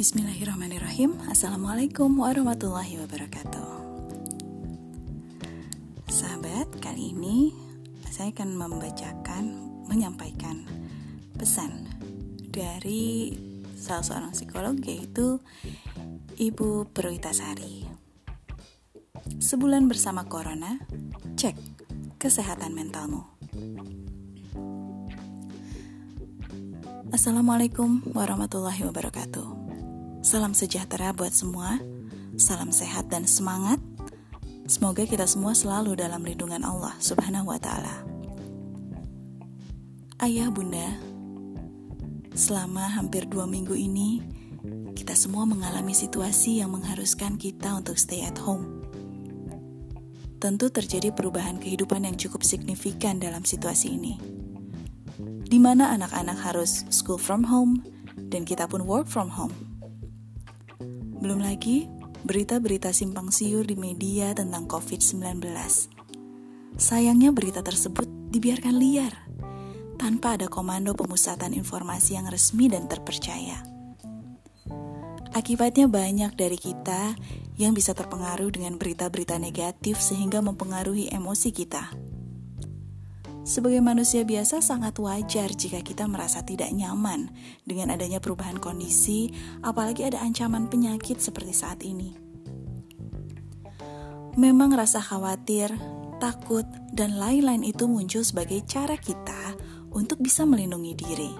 Bismillahirrahmanirrahim. Assalamualaikum warahmatullahi wabarakatuh. Sahabat, kali ini saya akan membacakan, menyampaikan pesan dari salah seorang psikolog yaitu Ibu Perwitasari Sebulan bersama Corona, cek kesehatan mentalmu. Assalamualaikum warahmatullahi wabarakatuh. Salam sejahtera buat semua. Salam sehat dan semangat. Semoga kita semua selalu dalam lindungan Allah Subhanahu wa taala. Ayah, Bunda, selama hampir dua minggu ini, kita semua mengalami situasi yang mengharuskan kita untuk stay at home. Tentu terjadi perubahan kehidupan yang cukup signifikan dalam situasi ini di mana anak-anak harus school from home dan kita pun work from home. Belum lagi berita-berita simpang siur di media tentang COVID-19. Sayangnya berita tersebut dibiarkan liar tanpa ada komando pemusatan informasi yang resmi dan terpercaya. Akibatnya banyak dari kita yang bisa terpengaruh dengan berita-berita negatif sehingga mempengaruhi emosi kita sebagai manusia biasa, sangat wajar jika kita merasa tidak nyaman dengan adanya perubahan kondisi, apalagi ada ancaman penyakit seperti saat ini. Memang rasa khawatir, takut, dan lain-lain itu muncul sebagai cara kita untuk bisa melindungi diri.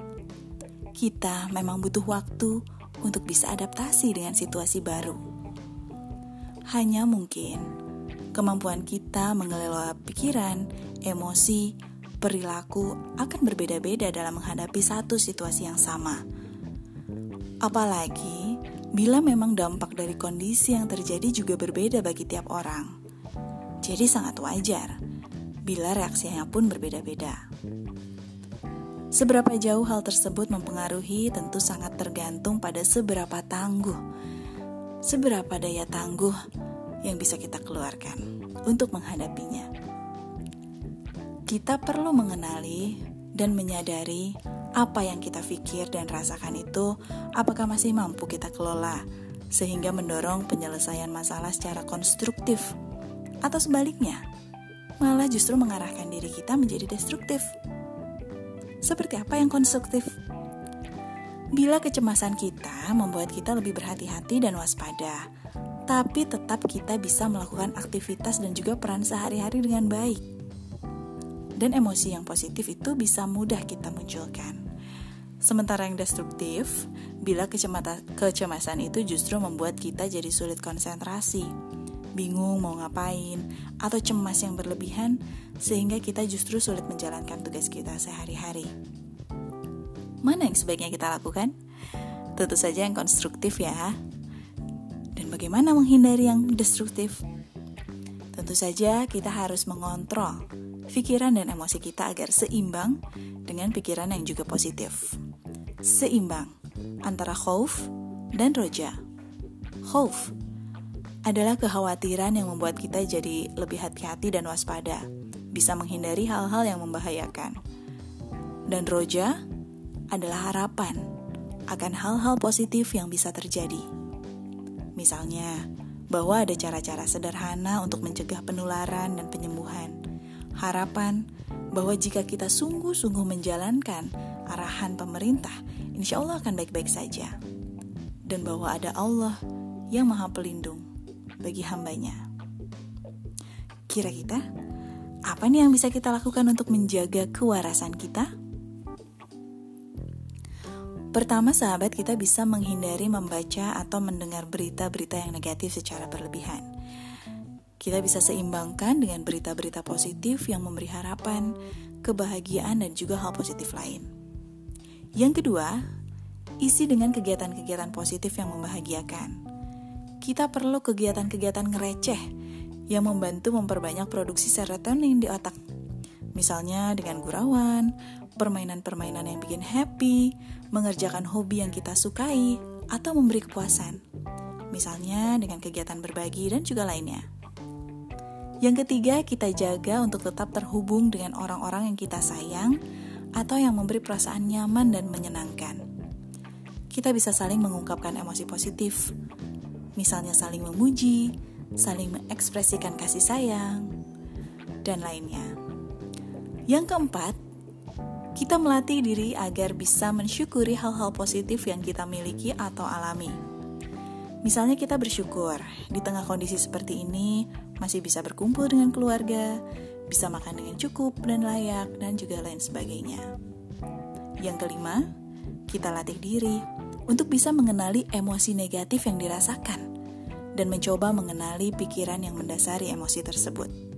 Kita memang butuh waktu untuk bisa adaptasi dengan situasi baru. Hanya mungkin kemampuan kita mengelola pikiran, emosi, perilaku akan berbeda-beda dalam menghadapi satu situasi yang sama. Apalagi bila memang dampak dari kondisi yang terjadi juga berbeda bagi tiap orang. Jadi sangat wajar bila reaksinya pun berbeda-beda. Seberapa jauh hal tersebut mempengaruhi tentu sangat tergantung pada seberapa tangguh, seberapa daya tangguh yang bisa kita keluarkan untuk menghadapinya kita perlu mengenali dan menyadari apa yang kita pikir dan rasakan itu apakah masih mampu kita kelola sehingga mendorong penyelesaian masalah secara konstruktif atau sebaliknya malah justru mengarahkan diri kita menjadi destruktif. Seperti apa yang konstruktif? Bila kecemasan kita membuat kita lebih berhati-hati dan waspada, tapi tetap kita bisa melakukan aktivitas dan juga peran sehari-hari dengan baik dan emosi yang positif itu bisa mudah kita munculkan. Sementara yang destruktif, bila kecemasan itu justru membuat kita jadi sulit konsentrasi, bingung mau ngapain, atau cemas yang berlebihan, sehingga kita justru sulit menjalankan tugas kita sehari-hari. Mana yang sebaiknya kita lakukan? Tentu saja yang konstruktif ya. Dan bagaimana menghindari yang destruktif? Tentu saja kita harus mengontrol pikiran dan emosi kita agar seimbang dengan pikiran yang juga positif. Seimbang antara khauf dan roja. Khauf adalah kekhawatiran yang membuat kita jadi lebih hati-hati dan waspada, bisa menghindari hal-hal yang membahayakan. Dan roja adalah harapan akan hal-hal positif yang bisa terjadi. Misalnya, bahwa ada cara-cara sederhana untuk mencegah penularan dan penyembuhan harapan bahwa jika kita sungguh-sungguh menjalankan arahan pemerintah, insya Allah akan baik-baik saja. Dan bahwa ada Allah yang maha pelindung bagi hambanya. Kira kita, apa nih yang bisa kita lakukan untuk menjaga kewarasan kita? Pertama, sahabat, kita bisa menghindari membaca atau mendengar berita-berita yang negatif secara berlebihan. Kita bisa seimbangkan dengan berita-berita positif yang memberi harapan, kebahagiaan, dan juga hal positif lain. Yang kedua, isi dengan kegiatan-kegiatan positif yang membahagiakan. Kita perlu kegiatan-kegiatan ngereceh yang membantu memperbanyak produksi serotonin di otak. Misalnya dengan gurauan, permainan-permainan yang bikin happy, mengerjakan hobi yang kita sukai, atau memberi kepuasan. Misalnya dengan kegiatan berbagi dan juga lainnya. Yang ketiga, kita jaga untuk tetap terhubung dengan orang-orang yang kita sayang atau yang memberi perasaan nyaman dan menyenangkan. kita bisa saling mengungkapkan emosi positif. Misalnya saling memuji, saling mengekspresikan kasih sayang, dan lainnya. Yang keempat, kita melatih diri agar bisa mensyukuri hal-hal positif yang kita miliki atau alami. Misalnya kita bersyukur di tengah kondisi seperti ini masih bisa berkumpul dengan keluarga, bisa makan dengan cukup dan layak, dan juga lain sebagainya. Yang kelima, kita latih diri untuk bisa mengenali emosi negatif yang dirasakan dan mencoba mengenali pikiran yang mendasari emosi tersebut.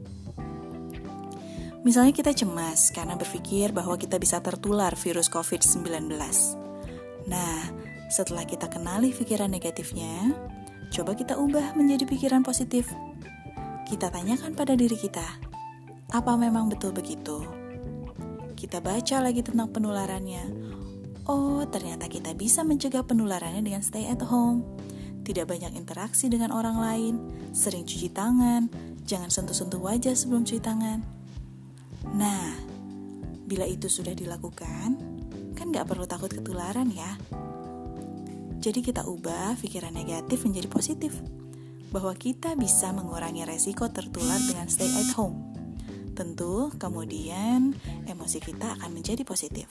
Misalnya kita cemas karena berpikir bahwa kita bisa tertular virus COVID-19. Nah, setelah kita kenali pikiran negatifnya, coba kita ubah menjadi pikiran positif. Kita tanyakan pada diri kita, apa memang betul begitu? Kita baca lagi tentang penularannya. Oh, ternyata kita bisa mencegah penularannya dengan stay at home. Tidak banyak interaksi dengan orang lain, sering cuci tangan, jangan sentuh-sentuh wajah sebelum cuci tangan Nah, bila itu sudah dilakukan, kan gak perlu takut ketularan ya. Jadi kita ubah pikiran negatif menjadi positif. Bahwa kita bisa mengurangi resiko tertular dengan stay at home. Tentu kemudian emosi kita akan menjadi positif.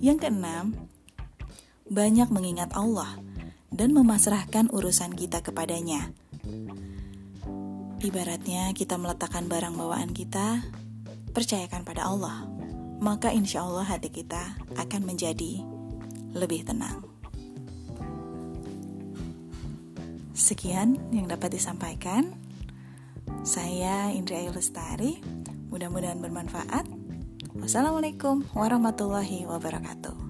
Yang keenam, banyak mengingat Allah dan memasrahkan urusan kita kepadanya. Ibaratnya kita meletakkan barang bawaan kita percayakan pada Allah, maka insya Allah hati kita akan menjadi lebih tenang. Sekian yang dapat disampaikan. Saya Indra Lestari. Mudah-mudahan bermanfaat. Wassalamualaikum warahmatullahi wabarakatuh.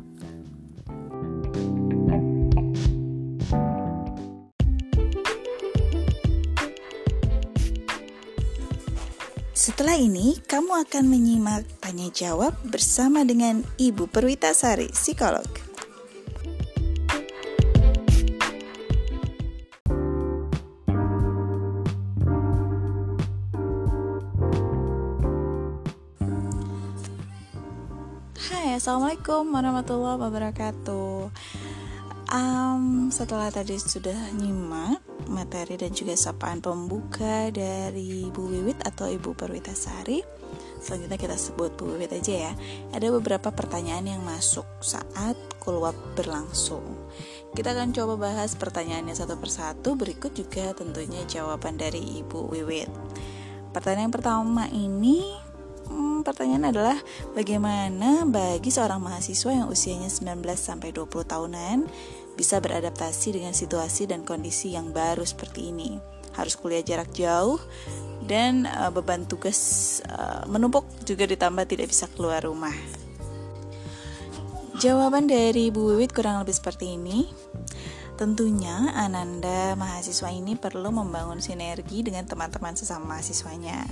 Setelah ini, kamu akan menyimak tanya jawab bersama dengan Ibu Perwitasari, psikolog. Hai, Assalamualaikum warahmatullahi wabarakatuh. Um, setelah tadi sudah nyimak materi dan juga sapaan pembuka dari Bu Wiwit atau Ibu Perwitasari. Selanjutnya kita sebut Bu Wiwit aja ya. Ada beberapa pertanyaan yang masuk saat kulwap berlangsung. Kita akan coba bahas pertanyaannya satu persatu. Berikut juga tentunya jawaban dari Ibu Wiwit. Pertanyaan pertama ini hmm, pertanyaan adalah bagaimana bagi seorang mahasiswa yang usianya 19 sampai 20 tahunan bisa beradaptasi dengan situasi dan kondisi yang baru seperti ini. Harus kuliah jarak jauh dan uh, beban tugas uh, menumpuk juga ditambah tidak bisa keluar rumah. Jawaban dari Bu Wiwit kurang lebih seperti ini. Tentunya Ananda mahasiswa ini perlu membangun sinergi dengan teman-teman sesama mahasiswanya.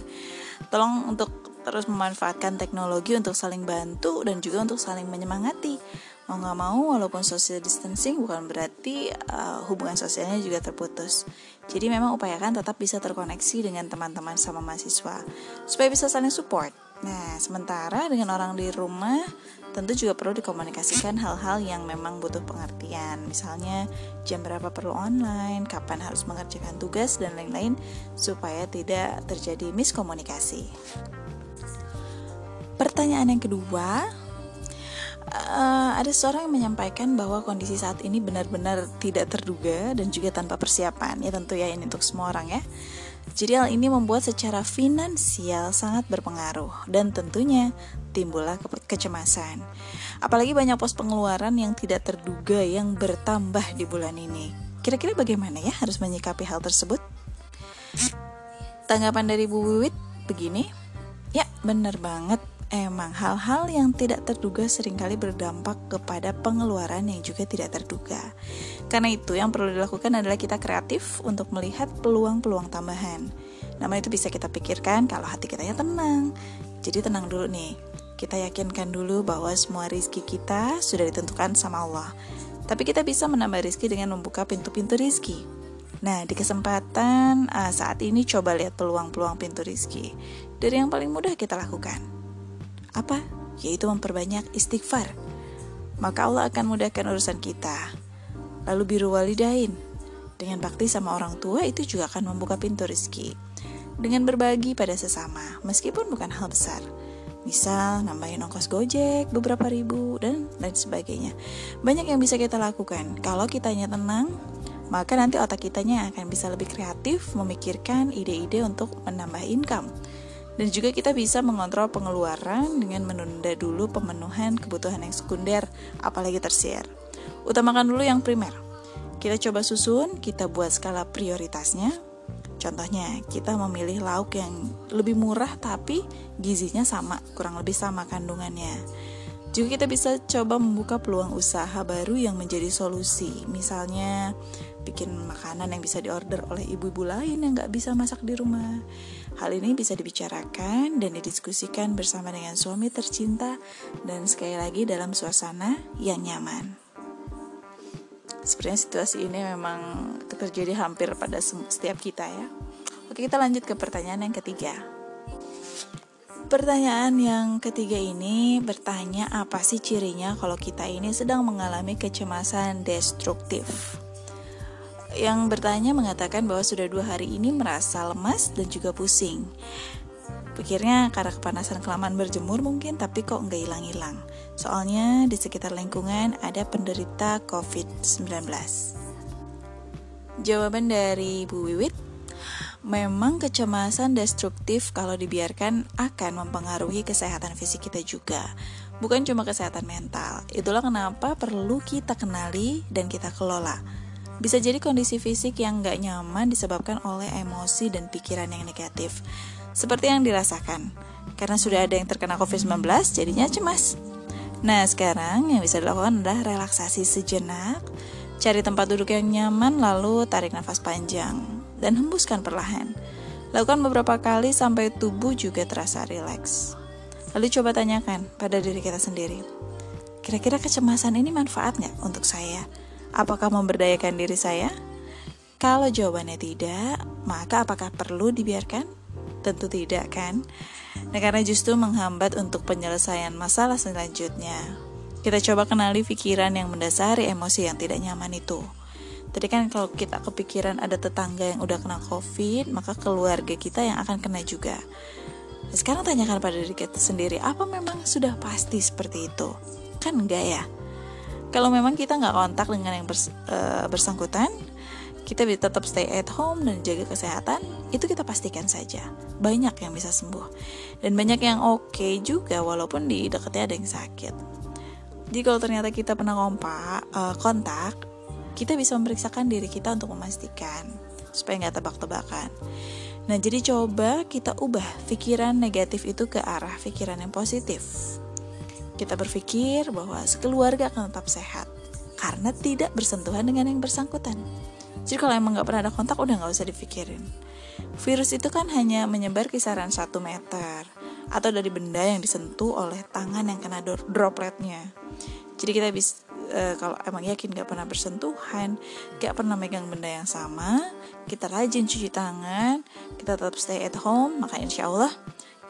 Tolong untuk terus memanfaatkan teknologi untuk saling bantu dan juga untuk saling menyemangati. Mau nggak mau walaupun social distancing bukan berarti uh, hubungan sosialnya juga terputus. Jadi memang upayakan tetap bisa terkoneksi dengan teman-teman sama mahasiswa supaya bisa saling support. Nah sementara dengan orang di rumah tentu juga perlu dikomunikasikan hal-hal yang memang butuh pengertian. Misalnya jam berapa perlu online kapan harus mengerjakan tugas dan lain-lain supaya tidak terjadi miskomunikasi pertanyaan yang kedua uh, ada seorang yang menyampaikan bahwa kondisi saat ini benar-benar tidak terduga dan juga tanpa persiapan. Ya tentu ya ini untuk semua orang ya. Jadi hal ini membuat secara finansial sangat berpengaruh dan tentunya timbullah ke kecemasan. Apalagi banyak pos pengeluaran yang tidak terduga yang bertambah di bulan ini. Kira-kira bagaimana ya harus menyikapi hal tersebut? Tanggapan dari Bu Wiwit begini, ya benar banget Emang hal-hal yang tidak terduga sering kali berdampak kepada pengeluaran yang juga tidak terduga. Karena itu yang perlu dilakukan adalah kita kreatif untuk melihat peluang-peluang tambahan. Nama itu bisa kita pikirkan kalau hati kita ya tenang. Jadi tenang dulu nih. Kita yakinkan dulu bahwa semua rizki kita sudah ditentukan sama Allah. Tapi kita bisa menambah rizki dengan membuka pintu-pintu rizki. Nah, di kesempatan uh, saat ini coba lihat peluang-peluang pintu rizki. Dari yang paling mudah kita lakukan apa? Yaitu memperbanyak istighfar. maka Allah akan mudahkan urusan kita. Lalu biru walidain, dengan bakti sama orang tua itu juga akan membuka pintu rezeki. Dengan berbagi pada sesama, meskipun bukan hal besar. Misal nambahin ongkos gojek beberapa ribu dan lain sebagainya. Banyak yang bisa kita lakukan. Kalau kitanya tenang, maka nanti otak kitanya akan bisa lebih kreatif memikirkan ide-ide untuk menambah income dan juga kita bisa mengontrol pengeluaran dengan menunda dulu pemenuhan kebutuhan yang sekunder, apalagi tersier. Utamakan dulu yang primer. Kita coba susun, kita buat skala prioritasnya. Contohnya, kita memilih lauk yang lebih murah tapi gizinya sama, kurang lebih sama kandungannya. Juga kita bisa coba membuka peluang usaha baru yang menjadi solusi. Misalnya, bikin makanan yang bisa diorder oleh ibu-ibu lain yang nggak bisa masak di rumah. Hal ini bisa dibicarakan dan didiskusikan bersama dengan suami tercinta dan sekali lagi dalam suasana yang nyaman. Sepertinya situasi ini memang terjadi hampir pada setiap kita ya. Oke, kita lanjut ke pertanyaan yang ketiga. Pertanyaan yang ketiga ini bertanya apa sih cirinya kalau kita ini sedang mengalami kecemasan destruktif. Yang bertanya mengatakan bahwa sudah dua hari ini merasa lemas dan juga pusing. Pikirnya karena kepanasan kelamaan berjemur mungkin, tapi kok nggak hilang-hilang. Soalnya di sekitar lingkungan ada penderita COVID-19. Jawaban dari Bu Wiwit, Memang kecemasan destruktif kalau dibiarkan akan mempengaruhi kesehatan fisik kita juga Bukan cuma kesehatan mental Itulah kenapa perlu kita kenali dan kita kelola Bisa jadi kondisi fisik yang gak nyaman disebabkan oleh emosi dan pikiran yang negatif Seperti yang dirasakan Karena sudah ada yang terkena COVID-19 jadinya cemas Nah sekarang yang bisa dilakukan adalah relaksasi sejenak Cari tempat duduk yang nyaman lalu tarik nafas panjang dan hembuskan perlahan. Lakukan beberapa kali sampai tubuh juga terasa rileks. Lalu coba tanyakan pada diri kita sendiri, kira-kira kecemasan ini manfaat nggak untuk saya? Apakah memberdayakan diri saya? Kalau jawabannya tidak, maka apakah perlu dibiarkan? Tentu tidak kan? Nah karena justru menghambat untuk penyelesaian masalah selanjutnya. Kita coba kenali pikiran yang mendasari emosi yang tidak nyaman itu. Tadi kan kalau kita kepikiran ada tetangga yang udah kena covid, maka keluarga kita yang akan kena juga. Nah, sekarang tanyakan pada diri kita sendiri, apa memang sudah pasti seperti itu? Kan enggak ya? Kalau memang kita nggak kontak dengan yang bers, uh, bersangkutan, kita bisa tetap stay at home dan jaga kesehatan, itu kita pastikan saja. Banyak yang bisa sembuh. Dan banyak yang oke okay juga walaupun di dekatnya ada yang sakit. Jadi kalau ternyata kita pernah kompak, uh, kontak, kita bisa memeriksakan diri kita untuk memastikan supaya nggak tebak-tebakan. Nah, jadi coba kita ubah pikiran negatif itu ke arah pikiran yang positif. Kita berpikir bahwa sekeluarga akan tetap sehat karena tidak bersentuhan dengan yang bersangkutan. Jadi kalau emang nggak pernah ada kontak, udah nggak usah dipikirin. Virus itu kan hanya menyebar kisaran 1 meter atau dari benda yang disentuh oleh tangan yang kena dropletnya. Jadi kita bisa uh, kalau emang yakin gak pernah bersentuhan, gak pernah megang benda yang sama, kita rajin cuci tangan, kita tetap stay at home, maka insya Allah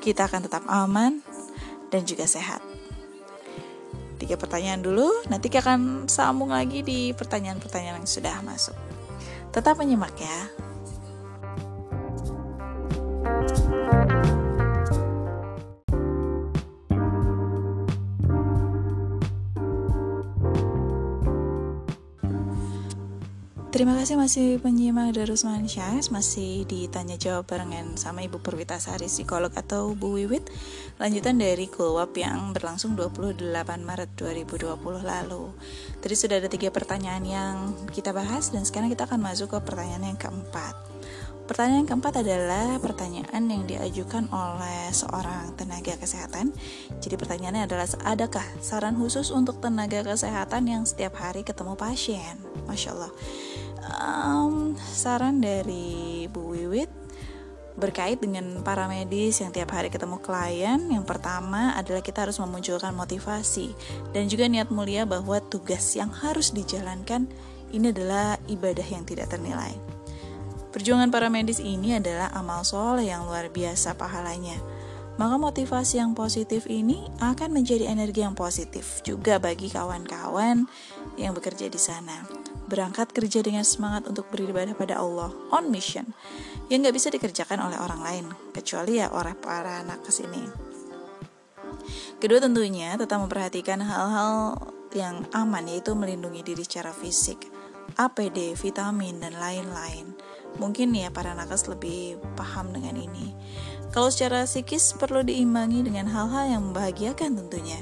kita akan tetap aman dan juga sehat. Tiga pertanyaan dulu, nanti kita akan sambung lagi di pertanyaan-pertanyaan yang sudah masuk. Tetap menyimak ya. Terima kasih masih penyimak Darus Mansyas Masih ditanya jawab barengan sama Ibu Perwita Sari Psikolog atau Bu Wiwit. Lanjutan dari Kulwap yang berlangsung 28 Maret 2020 lalu. Tadi sudah ada tiga pertanyaan yang kita bahas Dan sekarang kita akan masuk ke pertanyaan yang keempat. Pertanyaan yang keempat adalah pertanyaan yang diajukan oleh seorang tenaga kesehatan. Jadi pertanyaannya adalah, adakah saran khusus untuk tenaga kesehatan yang setiap hari ketemu pasien? Masya Allah um, saran dari Bu Wiwit berkait dengan para medis yang tiap hari ketemu klien yang pertama adalah kita harus memunculkan motivasi dan juga niat mulia bahwa tugas yang harus dijalankan ini adalah ibadah yang tidak ternilai perjuangan para medis ini adalah amal soleh yang luar biasa pahalanya maka motivasi yang positif ini akan menjadi energi yang positif juga bagi kawan-kawan yang bekerja di sana. Berangkat kerja dengan semangat untuk beribadah pada Allah on mission yang nggak bisa dikerjakan oleh orang lain kecuali ya oleh para anak ke sini. Kedua tentunya tetap memperhatikan hal-hal yang aman yaitu melindungi diri secara fisik, APD, vitamin dan lain-lain. Mungkin ya para nakes lebih paham dengan ini. Kalau secara psikis perlu diimbangi dengan hal-hal yang membahagiakan tentunya.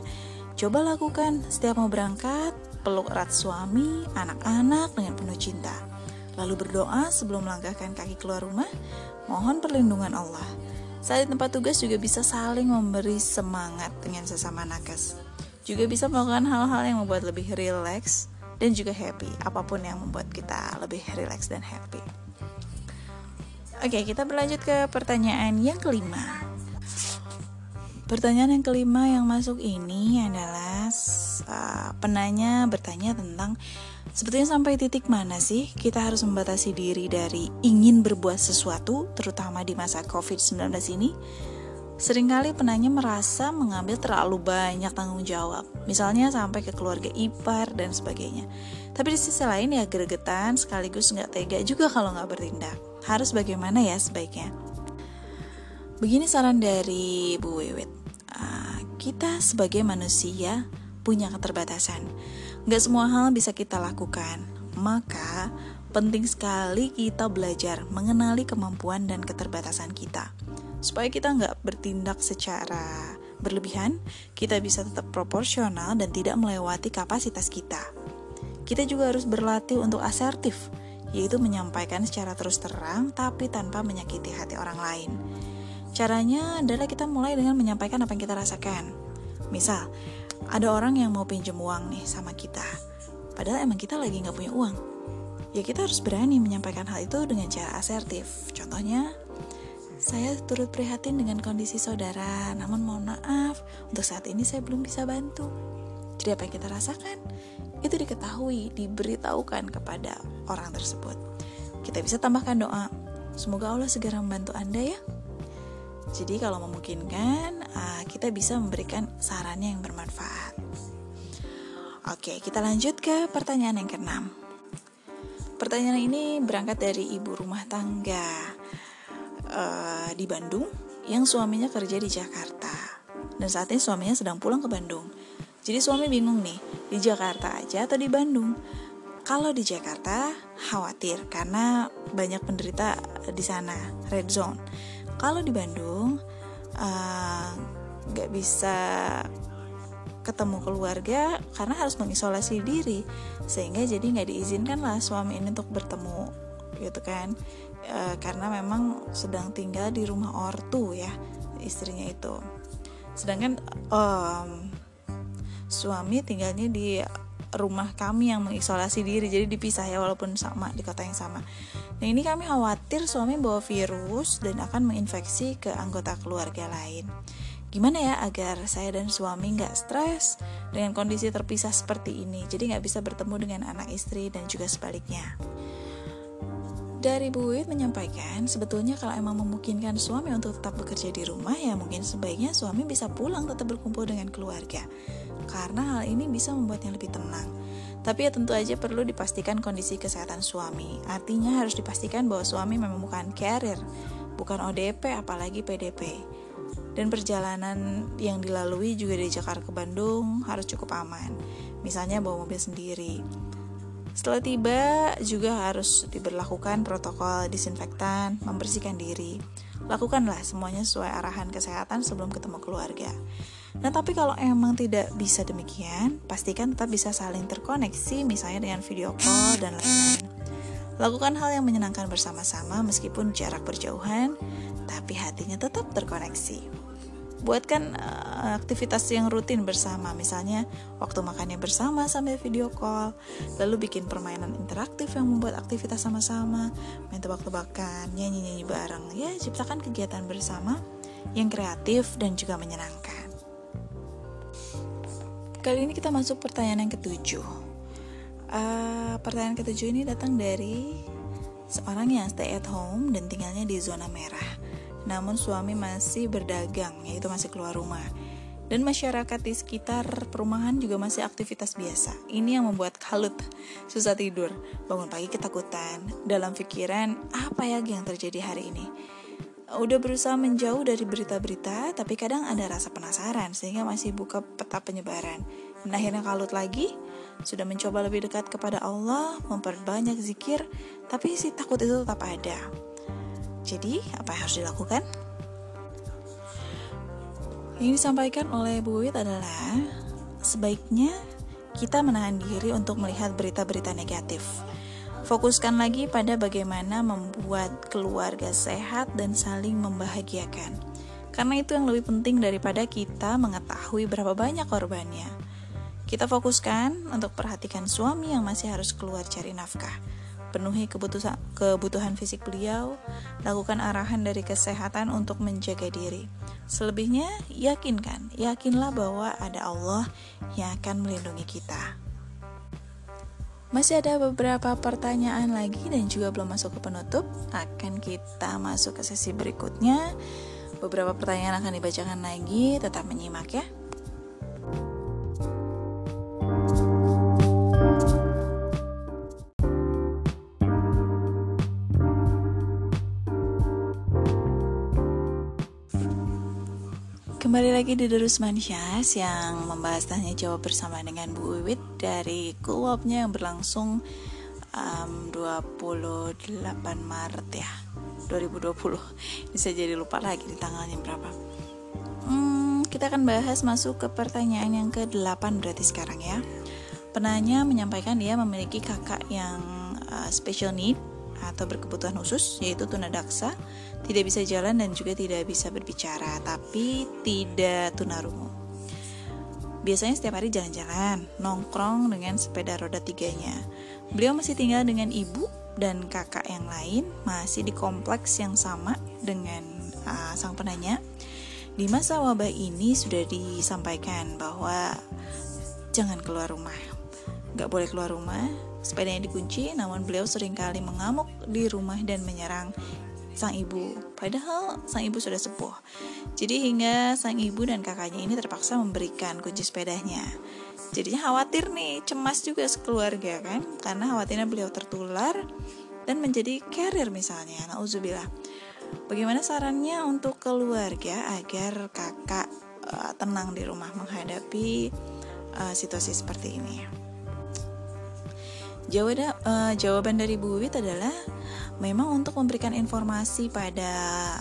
Coba lakukan setiap mau berangkat, peluk erat suami, anak-anak dengan penuh cinta. Lalu berdoa sebelum melangkahkan kaki keluar rumah, mohon perlindungan Allah. Saat di tempat tugas juga bisa saling memberi semangat dengan sesama nakes. Juga bisa melakukan hal-hal yang membuat lebih rileks dan juga happy, apa pun yang membuat kita lebih rileks dan happy. Oke, kita berlanjut ke pertanyaan yang kelima. Pertanyaan yang kelima yang masuk ini adalah uh, penanya bertanya tentang sebetulnya sampai titik mana sih kita harus membatasi diri dari ingin berbuat sesuatu, terutama di masa COVID-19 ini. Seringkali penanya merasa mengambil terlalu banyak tanggung jawab, misalnya sampai ke keluarga ipar dan sebagainya. Tapi di sisi lain ya gregetan sekaligus nggak tega juga kalau nggak bertindak harus bagaimana ya sebaiknya. Begini saran dari Bu Wiwit. Kita sebagai manusia punya keterbatasan. Gak semua hal bisa kita lakukan. Maka penting sekali kita belajar mengenali kemampuan dan keterbatasan kita. Supaya kita nggak bertindak secara berlebihan, kita bisa tetap proporsional dan tidak melewati kapasitas kita. Kita juga harus berlatih untuk asertif, yaitu menyampaikan secara terus terang tapi tanpa menyakiti hati orang lain. Caranya adalah kita mulai dengan menyampaikan apa yang kita rasakan. Misal, ada orang yang mau pinjam uang nih sama kita, padahal emang kita lagi nggak punya uang. Ya kita harus berani menyampaikan hal itu dengan cara asertif. Contohnya, saya turut prihatin dengan kondisi saudara, namun mohon maaf, untuk saat ini saya belum bisa bantu. Jadi apa yang kita rasakan? itu diketahui, diberitahukan kepada orang tersebut. Kita bisa tambahkan doa, semoga Allah segera membantu Anda ya. Jadi kalau memungkinkan, ah, kita bisa memberikan sarannya yang bermanfaat. Oke, kita lanjut ke pertanyaan yang keenam. Pertanyaan ini berangkat dari ibu rumah tangga uh, di Bandung yang suaminya kerja di Jakarta dan saat ini suaminya sedang pulang ke Bandung. Jadi suami bingung nih, di Jakarta aja atau di Bandung? Kalau di Jakarta khawatir karena banyak penderita di sana, red zone. Kalau di Bandung eh, nggak uh, bisa ketemu keluarga karena harus mengisolasi diri. Sehingga jadi nggak diizinkan lah suami ini untuk bertemu gitu kan. E, karena memang sedang tinggal di rumah ortu ya istrinya itu. Sedangkan um, suami tinggalnya di rumah kami yang mengisolasi diri jadi dipisah ya walaupun sama di kota yang sama. Nah ini kami khawatir suami bawa virus dan akan menginfeksi ke anggota keluarga lain. Gimana ya agar saya dan suami nggak stres dengan kondisi terpisah seperti ini? Jadi nggak bisa bertemu dengan anak istri dan juga sebaliknya dari Bu Wit menyampaikan, sebetulnya kalau emang memungkinkan suami untuk tetap bekerja di rumah, ya mungkin sebaiknya suami bisa pulang tetap berkumpul dengan keluarga karena hal ini bisa membuatnya lebih tenang. Tapi ya tentu aja perlu dipastikan kondisi kesehatan suami. Artinya harus dipastikan bahwa suami memang bukan carrier, bukan ODP apalagi PDP. Dan perjalanan yang dilalui juga dari Jakarta ke Bandung harus cukup aman. Misalnya bawa mobil sendiri. Setelah tiba juga harus diberlakukan protokol disinfektan, membersihkan diri. Lakukanlah semuanya sesuai arahan kesehatan sebelum ketemu keluarga. Nah, tapi kalau emang tidak bisa demikian, pastikan tetap bisa saling terkoneksi misalnya dengan video call dan lain-lain. Lakukan hal yang menyenangkan bersama-sama meskipun jarak berjauhan, tapi hatinya tetap terkoneksi. Buatkan uh, aktivitas yang rutin bersama, misalnya waktu makannya bersama sambil video call, lalu bikin permainan interaktif yang membuat aktivitas sama-sama, main tebak-tebakan, nyanyi-nyanyi bareng, ya ciptakan kegiatan bersama yang kreatif dan juga menyenangkan. Kali ini kita masuk pertanyaan yang ketujuh. Uh, pertanyaan ketujuh ini datang dari seorang yang stay at home dan tinggalnya di zona merah. Namun suami masih berdagang, yaitu masih keluar rumah. Dan masyarakat di sekitar perumahan juga masih aktivitas biasa. Ini yang membuat kalut, susah tidur, bangun pagi ketakutan. Dalam pikiran, apa ya yang terjadi hari ini? Udah berusaha menjauh dari berita-berita, tapi kadang ada rasa penasaran sehingga masih buka peta penyebaran. Dan akhirnya kalut lagi, sudah mencoba lebih dekat kepada Allah, memperbanyak zikir, tapi si takut itu tetap ada. Jadi, apa yang harus dilakukan? Yang disampaikan oleh Bu Wit adalah sebaiknya kita menahan diri untuk melihat berita-berita negatif. Fokuskan lagi pada bagaimana membuat keluarga sehat dan saling membahagiakan. Karena itu yang lebih penting daripada kita mengetahui berapa banyak korbannya. Kita fokuskan untuk perhatikan suami yang masih harus keluar cari nafkah penuhi kebutuhan, kebutuhan fisik beliau, lakukan arahan dari kesehatan untuk menjaga diri. Selebihnya, yakinkan, yakinlah bahwa ada Allah yang akan melindungi kita. Masih ada beberapa pertanyaan lagi dan juga belum masuk ke penutup. Akan kita masuk ke sesi berikutnya. Beberapa pertanyaan akan dibacakan lagi, tetap menyimak ya. Kembali lagi di Derus Mansyas yang membahas tanya jawab bersama dengan Bu Wiwit dari kuapnya yang berlangsung um, 28 Maret ya 2020 Ini saya jadi lupa lagi di tanggalnya berapa. Hmm, Kita akan bahas masuk ke pertanyaan yang ke-8 berarti sekarang ya. Penanya menyampaikan dia memiliki kakak yang uh, special need atau berkebutuhan khusus yaitu tunadaksa tidak bisa jalan dan juga tidak bisa berbicara tapi tidak tunarungu biasanya setiap hari jalan-jalan nongkrong dengan sepeda roda tiganya. Beliau masih tinggal dengan ibu dan kakak yang lain masih di kompleks yang sama dengan uh, sang penanya. Di masa wabah ini sudah disampaikan bahwa jangan keluar rumah. Nggak boleh keluar rumah Sepedanya dikunci, namun beliau sering kali mengamuk di rumah dan menyerang sang ibu. Padahal sang ibu sudah sepuh. Jadi hingga sang ibu dan kakaknya ini terpaksa memberikan kunci sepedanya. Jadinya khawatir nih, cemas juga sekeluarga kan, karena khawatirnya beliau tertular dan menjadi carrier misalnya. Nauzubillah. Bagaimana sarannya untuk keluarga agar kakak uh, tenang di rumah menghadapi uh, situasi seperti ini? Jawaban, uh, jawaban dari Bu Wit adalah memang untuk memberikan informasi pada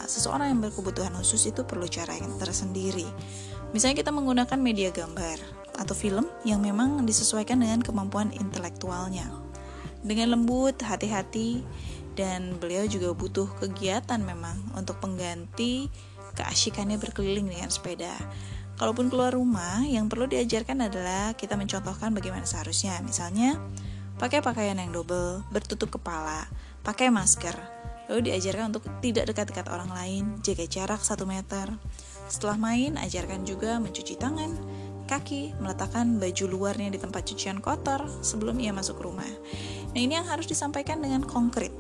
seseorang yang berkebutuhan khusus itu perlu cara yang tersendiri. Misalnya kita menggunakan media gambar atau film yang memang disesuaikan dengan kemampuan intelektualnya. Dengan lembut, hati-hati, dan beliau juga butuh kegiatan memang untuk pengganti keasyikannya berkeliling dengan sepeda. Kalaupun keluar rumah, yang perlu diajarkan adalah kita mencontohkan bagaimana seharusnya. Misalnya, pakai pakaian yang double, bertutup kepala, pakai masker. Lalu diajarkan untuk tidak dekat-dekat orang lain, jaga jarak 1 meter. Setelah main, ajarkan juga mencuci tangan, kaki, meletakkan baju luarnya di tempat cucian kotor sebelum ia masuk rumah. Nah, ini yang harus disampaikan dengan konkret,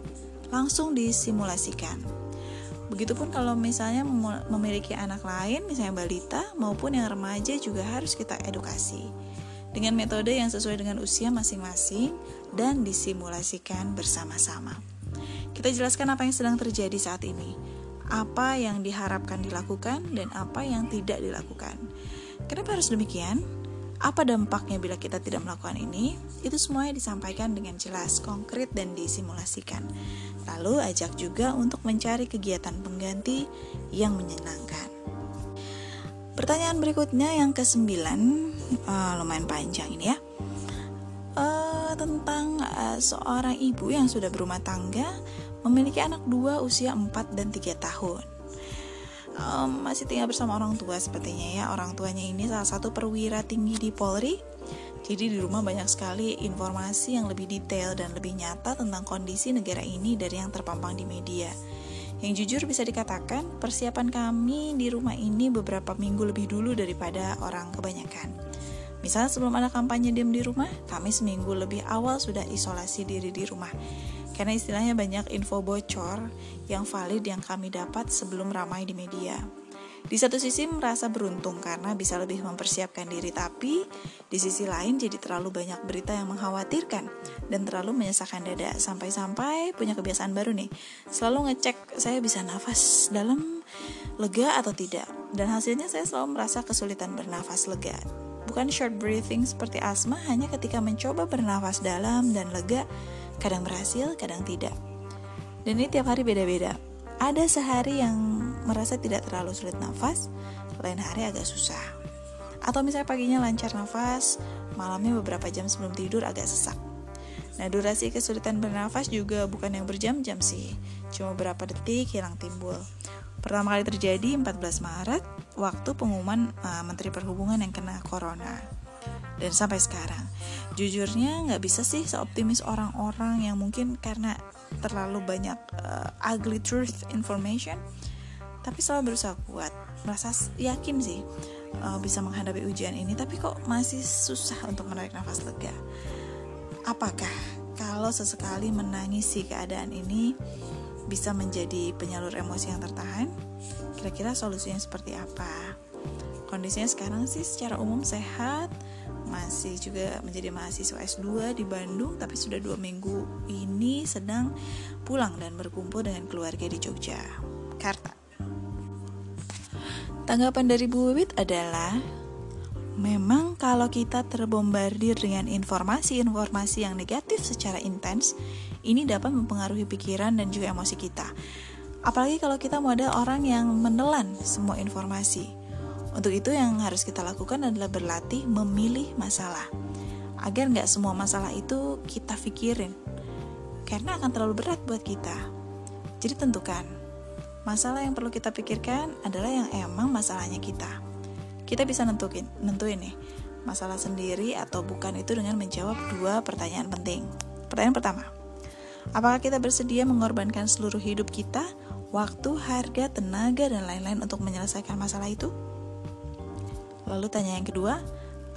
langsung disimulasikan. Begitupun kalau misalnya memiliki anak lain, misalnya balita maupun yang remaja juga harus kita edukasi dengan metode yang sesuai dengan usia masing-masing dan disimulasikan bersama-sama. Kita jelaskan apa yang sedang terjadi saat ini, apa yang diharapkan dilakukan, dan apa yang tidak dilakukan. Kenapa harus demikian? Apa dampaknya bila kita tidak melakukan ini? Itu semuanya disampaikan dengan jelas, konkret, dan disimulasikan. Lalu ajak juga untuk mencari kegiatan pengganti yang menyenangkan. Pertanyaan berikutnya yang ke-9 uh, lumayan panjang ini ya. Uh, tentang uh, seorang ibu yang sudah berumah tangga memiliki anak dua usia 4 dan 3 tahun. Um, masih tinggal bersama orang tua sepertinya ya. Orang tuanya ini salah satu perwira tinggi di Polri. Jadi di rumah banyak sekali informasi yang lebih detail dan lebih nyata tentang kondisi negara ini dari yang terpampang di media. Yang jujur bisa dikatakan, persiapan kami di rumah ini beberapa minggu lebih dulu daripada orang kebanyakan. Misalnya sebelum ada kampanye diam di rumah, kami seminggu lebih awal sudah isolasi diri di rumah. karena istilahnya banyak info bocor yang valid yang kami dapat sebelum ramai di media. Di satu sisi merasa beruntung karena bisa lebih mempersiapkan diri, tapi di sisi lain jadi terlalu banyak berita yang mengkhawatirkan dan terlalu menyesakkan dada. Sampai-sampai punya kebiasaan baru nih, selalu ngecek saya bisa nafas dalam lega atau tidak. Dan hasilnya saya selalu merasa kesulitan bernafas lega. Bukan short breathing seperti asma, hanya ketika mencoba bernafas dalam dan lega, kadang berhasil, kadang tidak. Dan ini tiap hari beda-beda. Ada sehari yang merasa tidak terlalu sulit nafas, lain hari agak susah. Atau misalnya paginya lancar nafas, malamnya beberapa jam sebelum tidur agak sesak. Nah, durasi kesulitan bernafas juga bukan yang berjam-jam sih, cuma beberapa detik hilang timbul. Pertama kali terjadi 14 Maret, waktu pengumuman uh, Menteri Perhubungan yang kena corona. Dan sampai sekarang, jujurnya nggak bisa sih seoptimis orang-orang yang mungkin karena terlalu banyak uh, ugly truth information tapi selalu berusaha kuat merasa yakin sih uh, bisa menghadapi ujian ini tapi kok masih susah untuk menarik nafas lega apakah kalau sesekali menangisi keadaan ini bisa menjadi penyalur emosi yang tertahan kira-kira solusinya seperti apa kondisinya sekarang sih secara umum sehat masih juga menjadi mahasiswa S2 di Bandung tapi sudah dua minggu ini sedang pulang dan berkumpul dengan keluarga di Jogja, Karta. Tanggapan dari Bu Wit adalah Memang kalau kita terbombardir dengan informasi-informasi yang negatif secara intens, ini dapat mempengaruhi pikiran dan juga emosi kita. Apalagi kalau kita model orang yang menelan semua informasi. Untuk itu yang harus kita lakukan adalah berlatih memilih masalah. Agar nggak semua masalah itu kita pikirin. Karena akan terlalu berat buat kita. Jadi tentukan, masalah yang perlu kita pikirkan adalah yang emang masalahnya kita. Kita bisa nentuin, nentuin nih, masalah sendiri atau bukan itu dengan menjawab dua pertanyaan penting. Pertanyaan pertama, apakah kita bersedia mengorbankan seluruh hidup kita, waktu, harga, tenaga, dan lain-lain untuk menyelesaikan masalah itu? Lalu tanya yang kedua,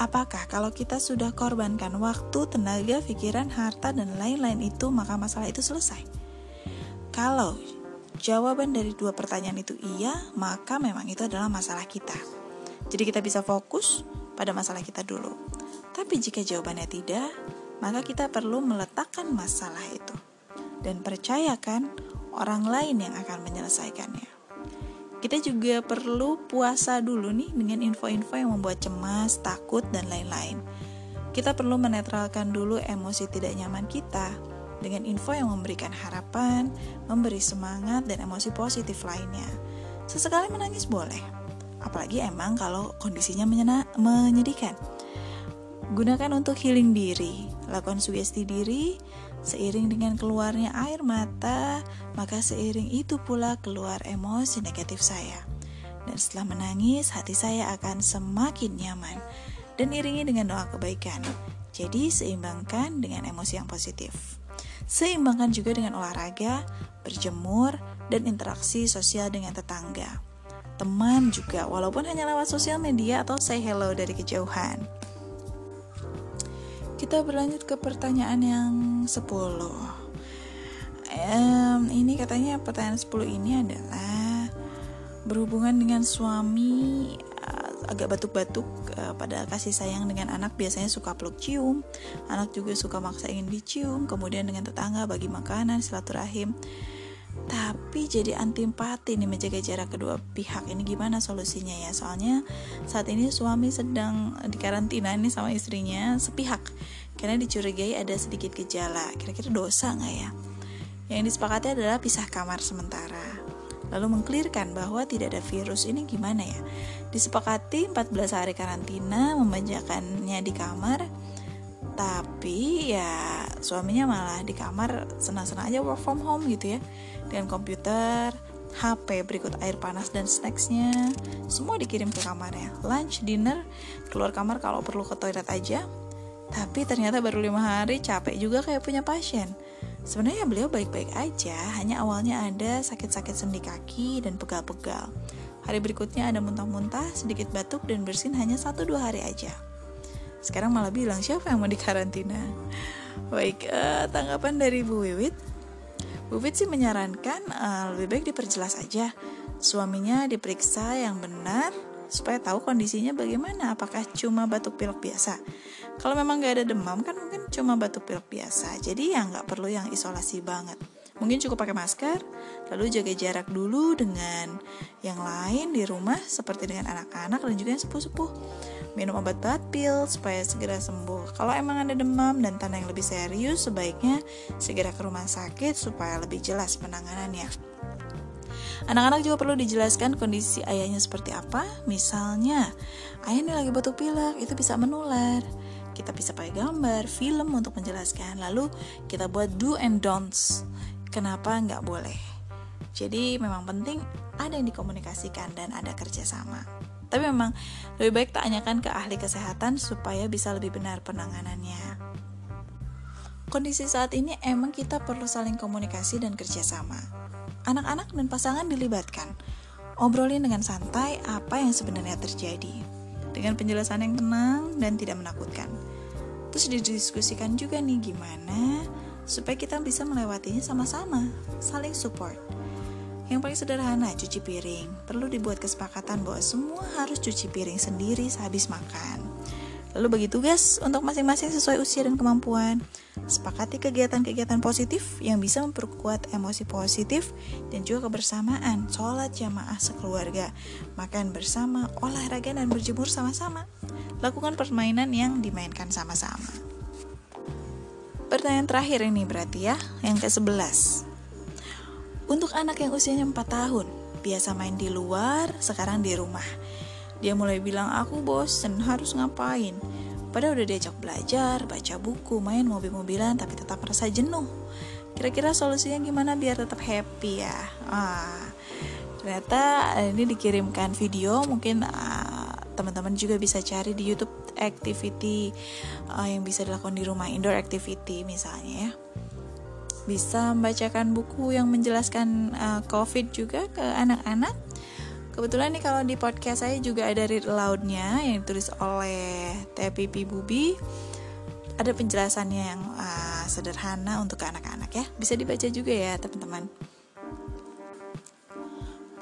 apakah kalau kita sudah korbankan waktu, tenaga, pikiran, harta, dan lain-lain itu, maka masalah itu selesai? Kalau jawaban dari dua pertanyaan itu iya, maka memang itu adalah masalah kita. Jadi kita bisa fokus pada masalah kita dulu. Tapi jika jawabannya tidak, maka kita perlu meletakkan masalah itu dan percayakan orang lain yang akan menyelesaikannya. Kita juga perlu puasa dulu nih dengan info-info yang membuat cemas, takut, dan lain-lain. Kita perlu menetralkan dulu emosi tidak nyaman kita dengan info yang memberikan harapan, memberi semangat, dan emosi positif lainnya. Sesekali menangis boleh, apalagi emang kalau kondisinya menyedihkan. Gunakan untuk healing diri, lakukan sugesti diri, Seiring dengan keluarnya air mata, maka seiring itu pula keluar emosi negatif saya. Dan setelah menangis, hati saya akan semakin nyaman dan iringi dengan doa kebaikan. Jadi seimbangkan dengan emosi yang positif. Seimbangkan juga dengan olahraga, berjemur, dan interaksi sosial dengan tetangga. Teman juga, walaupun hanya lewat sosial media atau say hello dari kejauhan. Kita berlanjut ke pertanyaan yang 10 um, Ini katanya pertanyaan 10 ini adalah Berhubungan dengan suami uh, agak batuk-batuk uh, pada kasih sayang dengan anak biasanya suka peluk cium Anak juga suka maksa ingin dicium Kemudian dengan tetangga bagi makanan, silaturahim tapi jadi antipati nih menjaga jarak kedua pihak. Ini gimana solusinya ya? Soalnya saat ini suami sedang dikarantina nih sama istrinya sepihak. Karena dicurigai ada sedikit gejala. Kira-kira dosa nggak ya? Yang disepakati adalah pisah kamar sementara. Lalu mengklirkan bahwa tidak ada virus. Ini gimana ya? Disepakati 14 hari karantina memanjakannya di kamar. Tapi ya suaminya malah di kamar senang-senang aja work from home gitu ya dengan komputer HP berikut air panas dan snacksnya semua dikirim ke kamarnya. Lunch dinner keluar kamar kalau perlu ke toilet aja. Tapi ternyata baru lima hari capek juga kayak punya pasien. Sebenarnya beliau baik-baik aja hanya awalnya ada sakit-sakit sendi kaki dan pegal-pegal. Hari berikutnya ada muntah-muntah sedikit batuk dan bersin hanya satu dua hari aja. Sekarang malah bilang siapa yang mau dikarantina? Baik uh, tanggapan dari Bu Wiwit Bu Fit sih menyarankan uh, lebih baik diperjelas aja. Suaminya diperiksa yang benar supaya tahu kondisinya bagaimana. Apakah cuma batuk pilek biasa? Kalau memang nggak ada demam kan mungkin cuma batuk pilek biasa. Jadi ya nggak perlu yang isolasi banget. Mungkin cukup pakai masker, lalu jaga jarak dulu dengan yang lain di rumah seperti dengan anak-anak dan juga yang sepuh-sepuh. Minum obat bat pil supaya segera sembuh. Kalau emang ada demam dan tanda yang lebih serius, sebaiknya segera ke rumah sakit supaya lebih jelas penanganannya. Anak-anak juga perlu dijelaskan kondisi ayahnya seperti apa. Misalnya, ayah ini lagi batuk pilek, itu bisa menular. Kita bisa pakai gambar, film untuk menjelaskan. Lalu kita buat do and don'ts kenapa nggak boleh. Jadi memang penting ada yang dikomunikasikan dan ada kerjasama. Tapi memang lebih baik tanyakan ke ahli kesehatan supaya bisa lebih benar penanganannya. Kondisi saat ini emang kita perlu saling komunikasi dan kerjasama. Anak-anak dan pasangan dilibatkan. Obrolin dengan santai apa yang sebenarnya terjadi. Dengan penjelasan yang tenang dan tidak menakutkan. Terus didiskusikan juga nih gimana supaya kita bisa melewatinya sama-sama, saling support. Yang paling sederhana, cuci piring. Perlu dibuat kesepakatan bahwa semua harus cuci piring sendiri sehabis makan. Lalu bagi tugas untuk masing-masing sesuai usia dan kemampuan. Sepakati kegiatan-kegiatan positif yang bisa memperkuat emosi positif dan juga kebersamaan. Sholat jamaah sekeluarga, makan bersama, olahraga dan berjemur sama-sama. Lakukan permainan yang dimainkan sama-sama. Pertanyaan terakhir ini berarti ya, yang ke-11. Untuk anak yang usianya 4 tahun, biasa main di luar, sekarang di rumah. Dia mulai bilang, aku bosen, harus ngapain? Padahal udah diajak belajar, baca buku, main mobil-mobilan, tapi tetap merasa jenuh. Kira-kira solusinya gimana biar tetap happy ya? Ah, ternyata ini dikirimkan video, mungkin uh, teman-teman juga bisa cari di YouTube activity uh, yang bisa dilakukan di rumah indoor activity misalnya ya bisa membacakan buku yang menjelaskan uh, COVID juga ke anak-anak. Kebetulan nih kalau di podcast saya juga ada read aloud-nya yang ditulis oleh TPP Bubi. Ada penjelasannya yang uh, sederhana untuk anak-anak ya. Bisa dibaca juga ya teman-teman.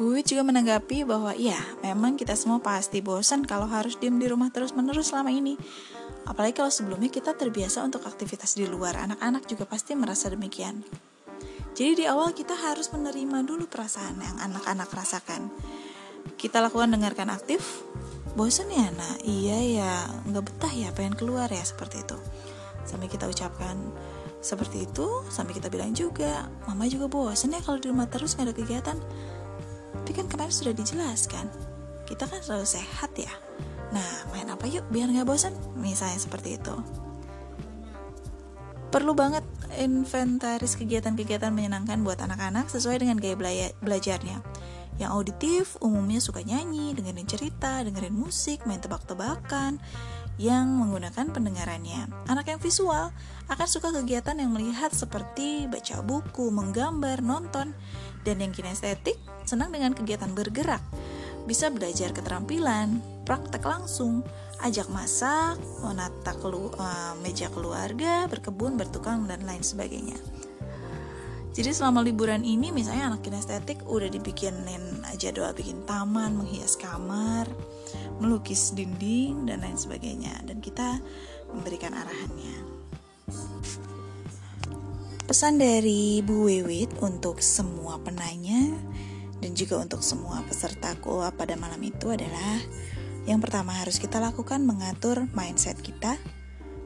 Bu Wit juga menanggapi bahwa iya, memang kita semua pasti bosan kalau harus diem di rumah terus-menerus selama ini. Apalagi kalau sebelumnya kita terbiasa untuk aktivitas di luar, anak-anak juga pasti merasa demikian. Jadi di awal kita harus menerima dulu perasaan yang anak-anak rasakan. Kita lakukan dengarkan aktif, bosan ya nak, iya ya, nggak betah ya, pengen keluar ya, seperti itu. Sampai kita ucapkan seperti itu, sampai kita bilang juga, mama juga bosan ya kalau di rumah terus nggak ada kegiatan tapi kan kemarin sudah dijelaskan, kita kan selalu sehat ya. Nah, main apa yuk biar nggak bosan? Misalnya seperti itu. Perlu banget inventaris kegiatan-kegiatan menyenangkan buat anak-anak sesuai dengan gaya belajarnya. Yang auditif umumnya suka nyanyi, dengerin cerita, dengerin musik, main tebak-tebakan, yang menggunakan pendengarannya. Anak yang visual akan suka kegiatan yang melihat seperti baca buku, menggambar, nonton, dan yang kinestetik senang dengan kegiatan bergerak. Bisa belajar keterampilan, praktek langsung, ajak masak, menata kelu uh, meja keluarga, berkebun, bertukang, dan lain sebagainya. Jadi selama liburan ini misalnya anak kinestetik udah dibikinin jadwal bikin taman, menghias kamar, melukis dinding dan lain sebagainya dan kita memberikan arahannya pesan dari Bu Wewit untuk semua penanya dan juga untuk semua peserta koa pada malam itu adalah yang pertama harus kita lakukan mengatur mindset kita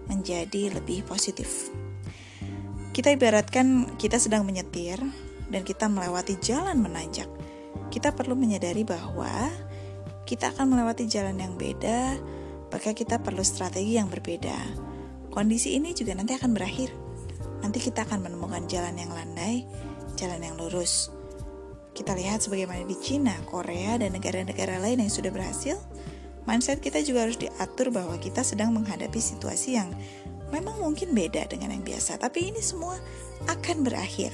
menjadi lebih positif. Kita ibaratkan kita sedang menyetir dan kita melewati jalan menanjak. Kita perlu menyadari bahwa kita akan melewati jalan yang beda, maka kita perlu strategi yang berbeda. Kondisi ini juga nanti akan berakhir. Nanti kita akan menemukan jalan yang landai, jalan yang lurus. Kita lihat sebagaimana di Cina, Korea, dan negara-negara lain yang sudah berhasil, mindset kita juga harus diatur bahwa kita sedang menghadapi situasi yang memang mungkin beda dengan yang biasa, tapi ini semua akan berakhir.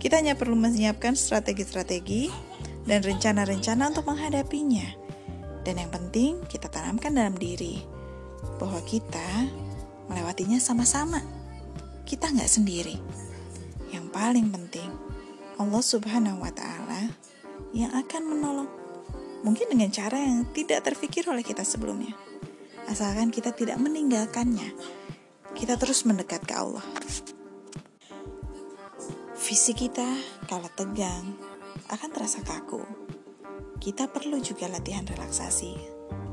Kita hanya perlu menyiapkan strategi-strategi dan rencana-rencana untuk menghadapinya. Dan yang penting, kita tanamkan dalam diri bahwa kita melewatinya sama-sama. Kita nggak sendiri. Yang paling penting, Allah Subhanahu wa Ta'ala yang akan menolong, mungkin dengan cara yang tidak terfikir oleh kita sebelumnya, asalkan kita tidak meninggalkannya. Kita terus mendekat ke Allah. Fisik kita kalau tegang akan terasa kaku. Kita perlu juga latihan relaksasi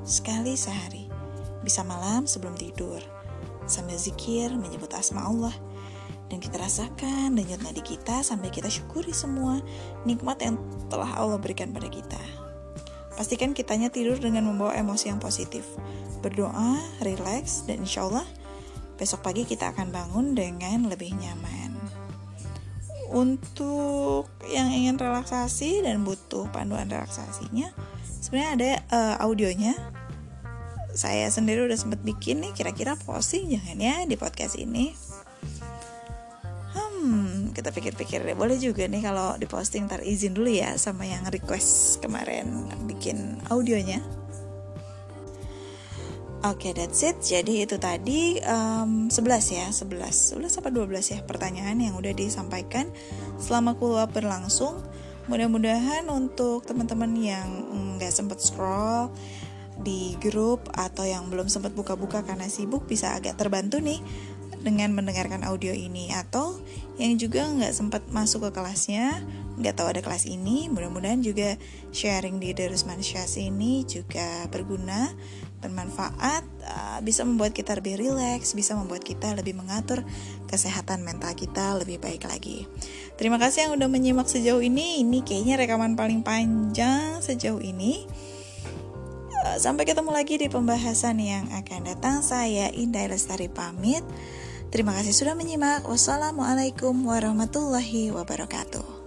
sekali sehari, bisa malam sebelum tidur, sambil zikir menyebut asma Allah dan kita rasakan denyut nadi kita sampai kita syukuri semua nikmat yang telah Allah berikan pada kita. Pastikan kitanya tidur dengan membawa emosi yang positif, berdoa, rileks, dan insya Allah besok pagi kita akan bangun dengan lebih nyaman. Untuk yang ingin relaksasi dan butuh panduan relaksasinya sebenarnya ada uh, audionya. Saya sendiri udah sempet bikin nih kira-kira posting jangan ya di podcast ini kita pikir-pikir deh boleh juga nih kalau diposting ntar izin dulu ya sama yang request kemarin bikin audionya Oke, okay, that's it. Jadi itu tadi um, 11 ya, 11. 11 apa 12 ya pertanyaan yang udah disampaikan selama kuliah berlangsung. Mudah-mudahan untuk teman-teman yang nggak sempat scroll di grup atau yang belum sempat buka-buka karena sibuk bisa agak terbantu nih dengan mendengarkan audio ini atau yang juga nggak sempat masuk ke kelasnya nggak tahu ada kelas ini mudah-mudahan juga sharing di Darus Manusias ini juga berguna bermanfaat, uh, bisa membuat kita lebih rileks, bisa membuat kita lebih mengatur kesehatan mental kita lebih baik lagi. Terima kasih yang udah menyimak sejauh ini. Ini kayaknya rekaman paling panjang sejauh ini. Uh, sampai ketemu lagi di pembahasan yang akan datang. Saya Indah Lestari pamit. Terima kasih sudah menyimak. Wassalamualaikum warahmatullahi wabarakatuh.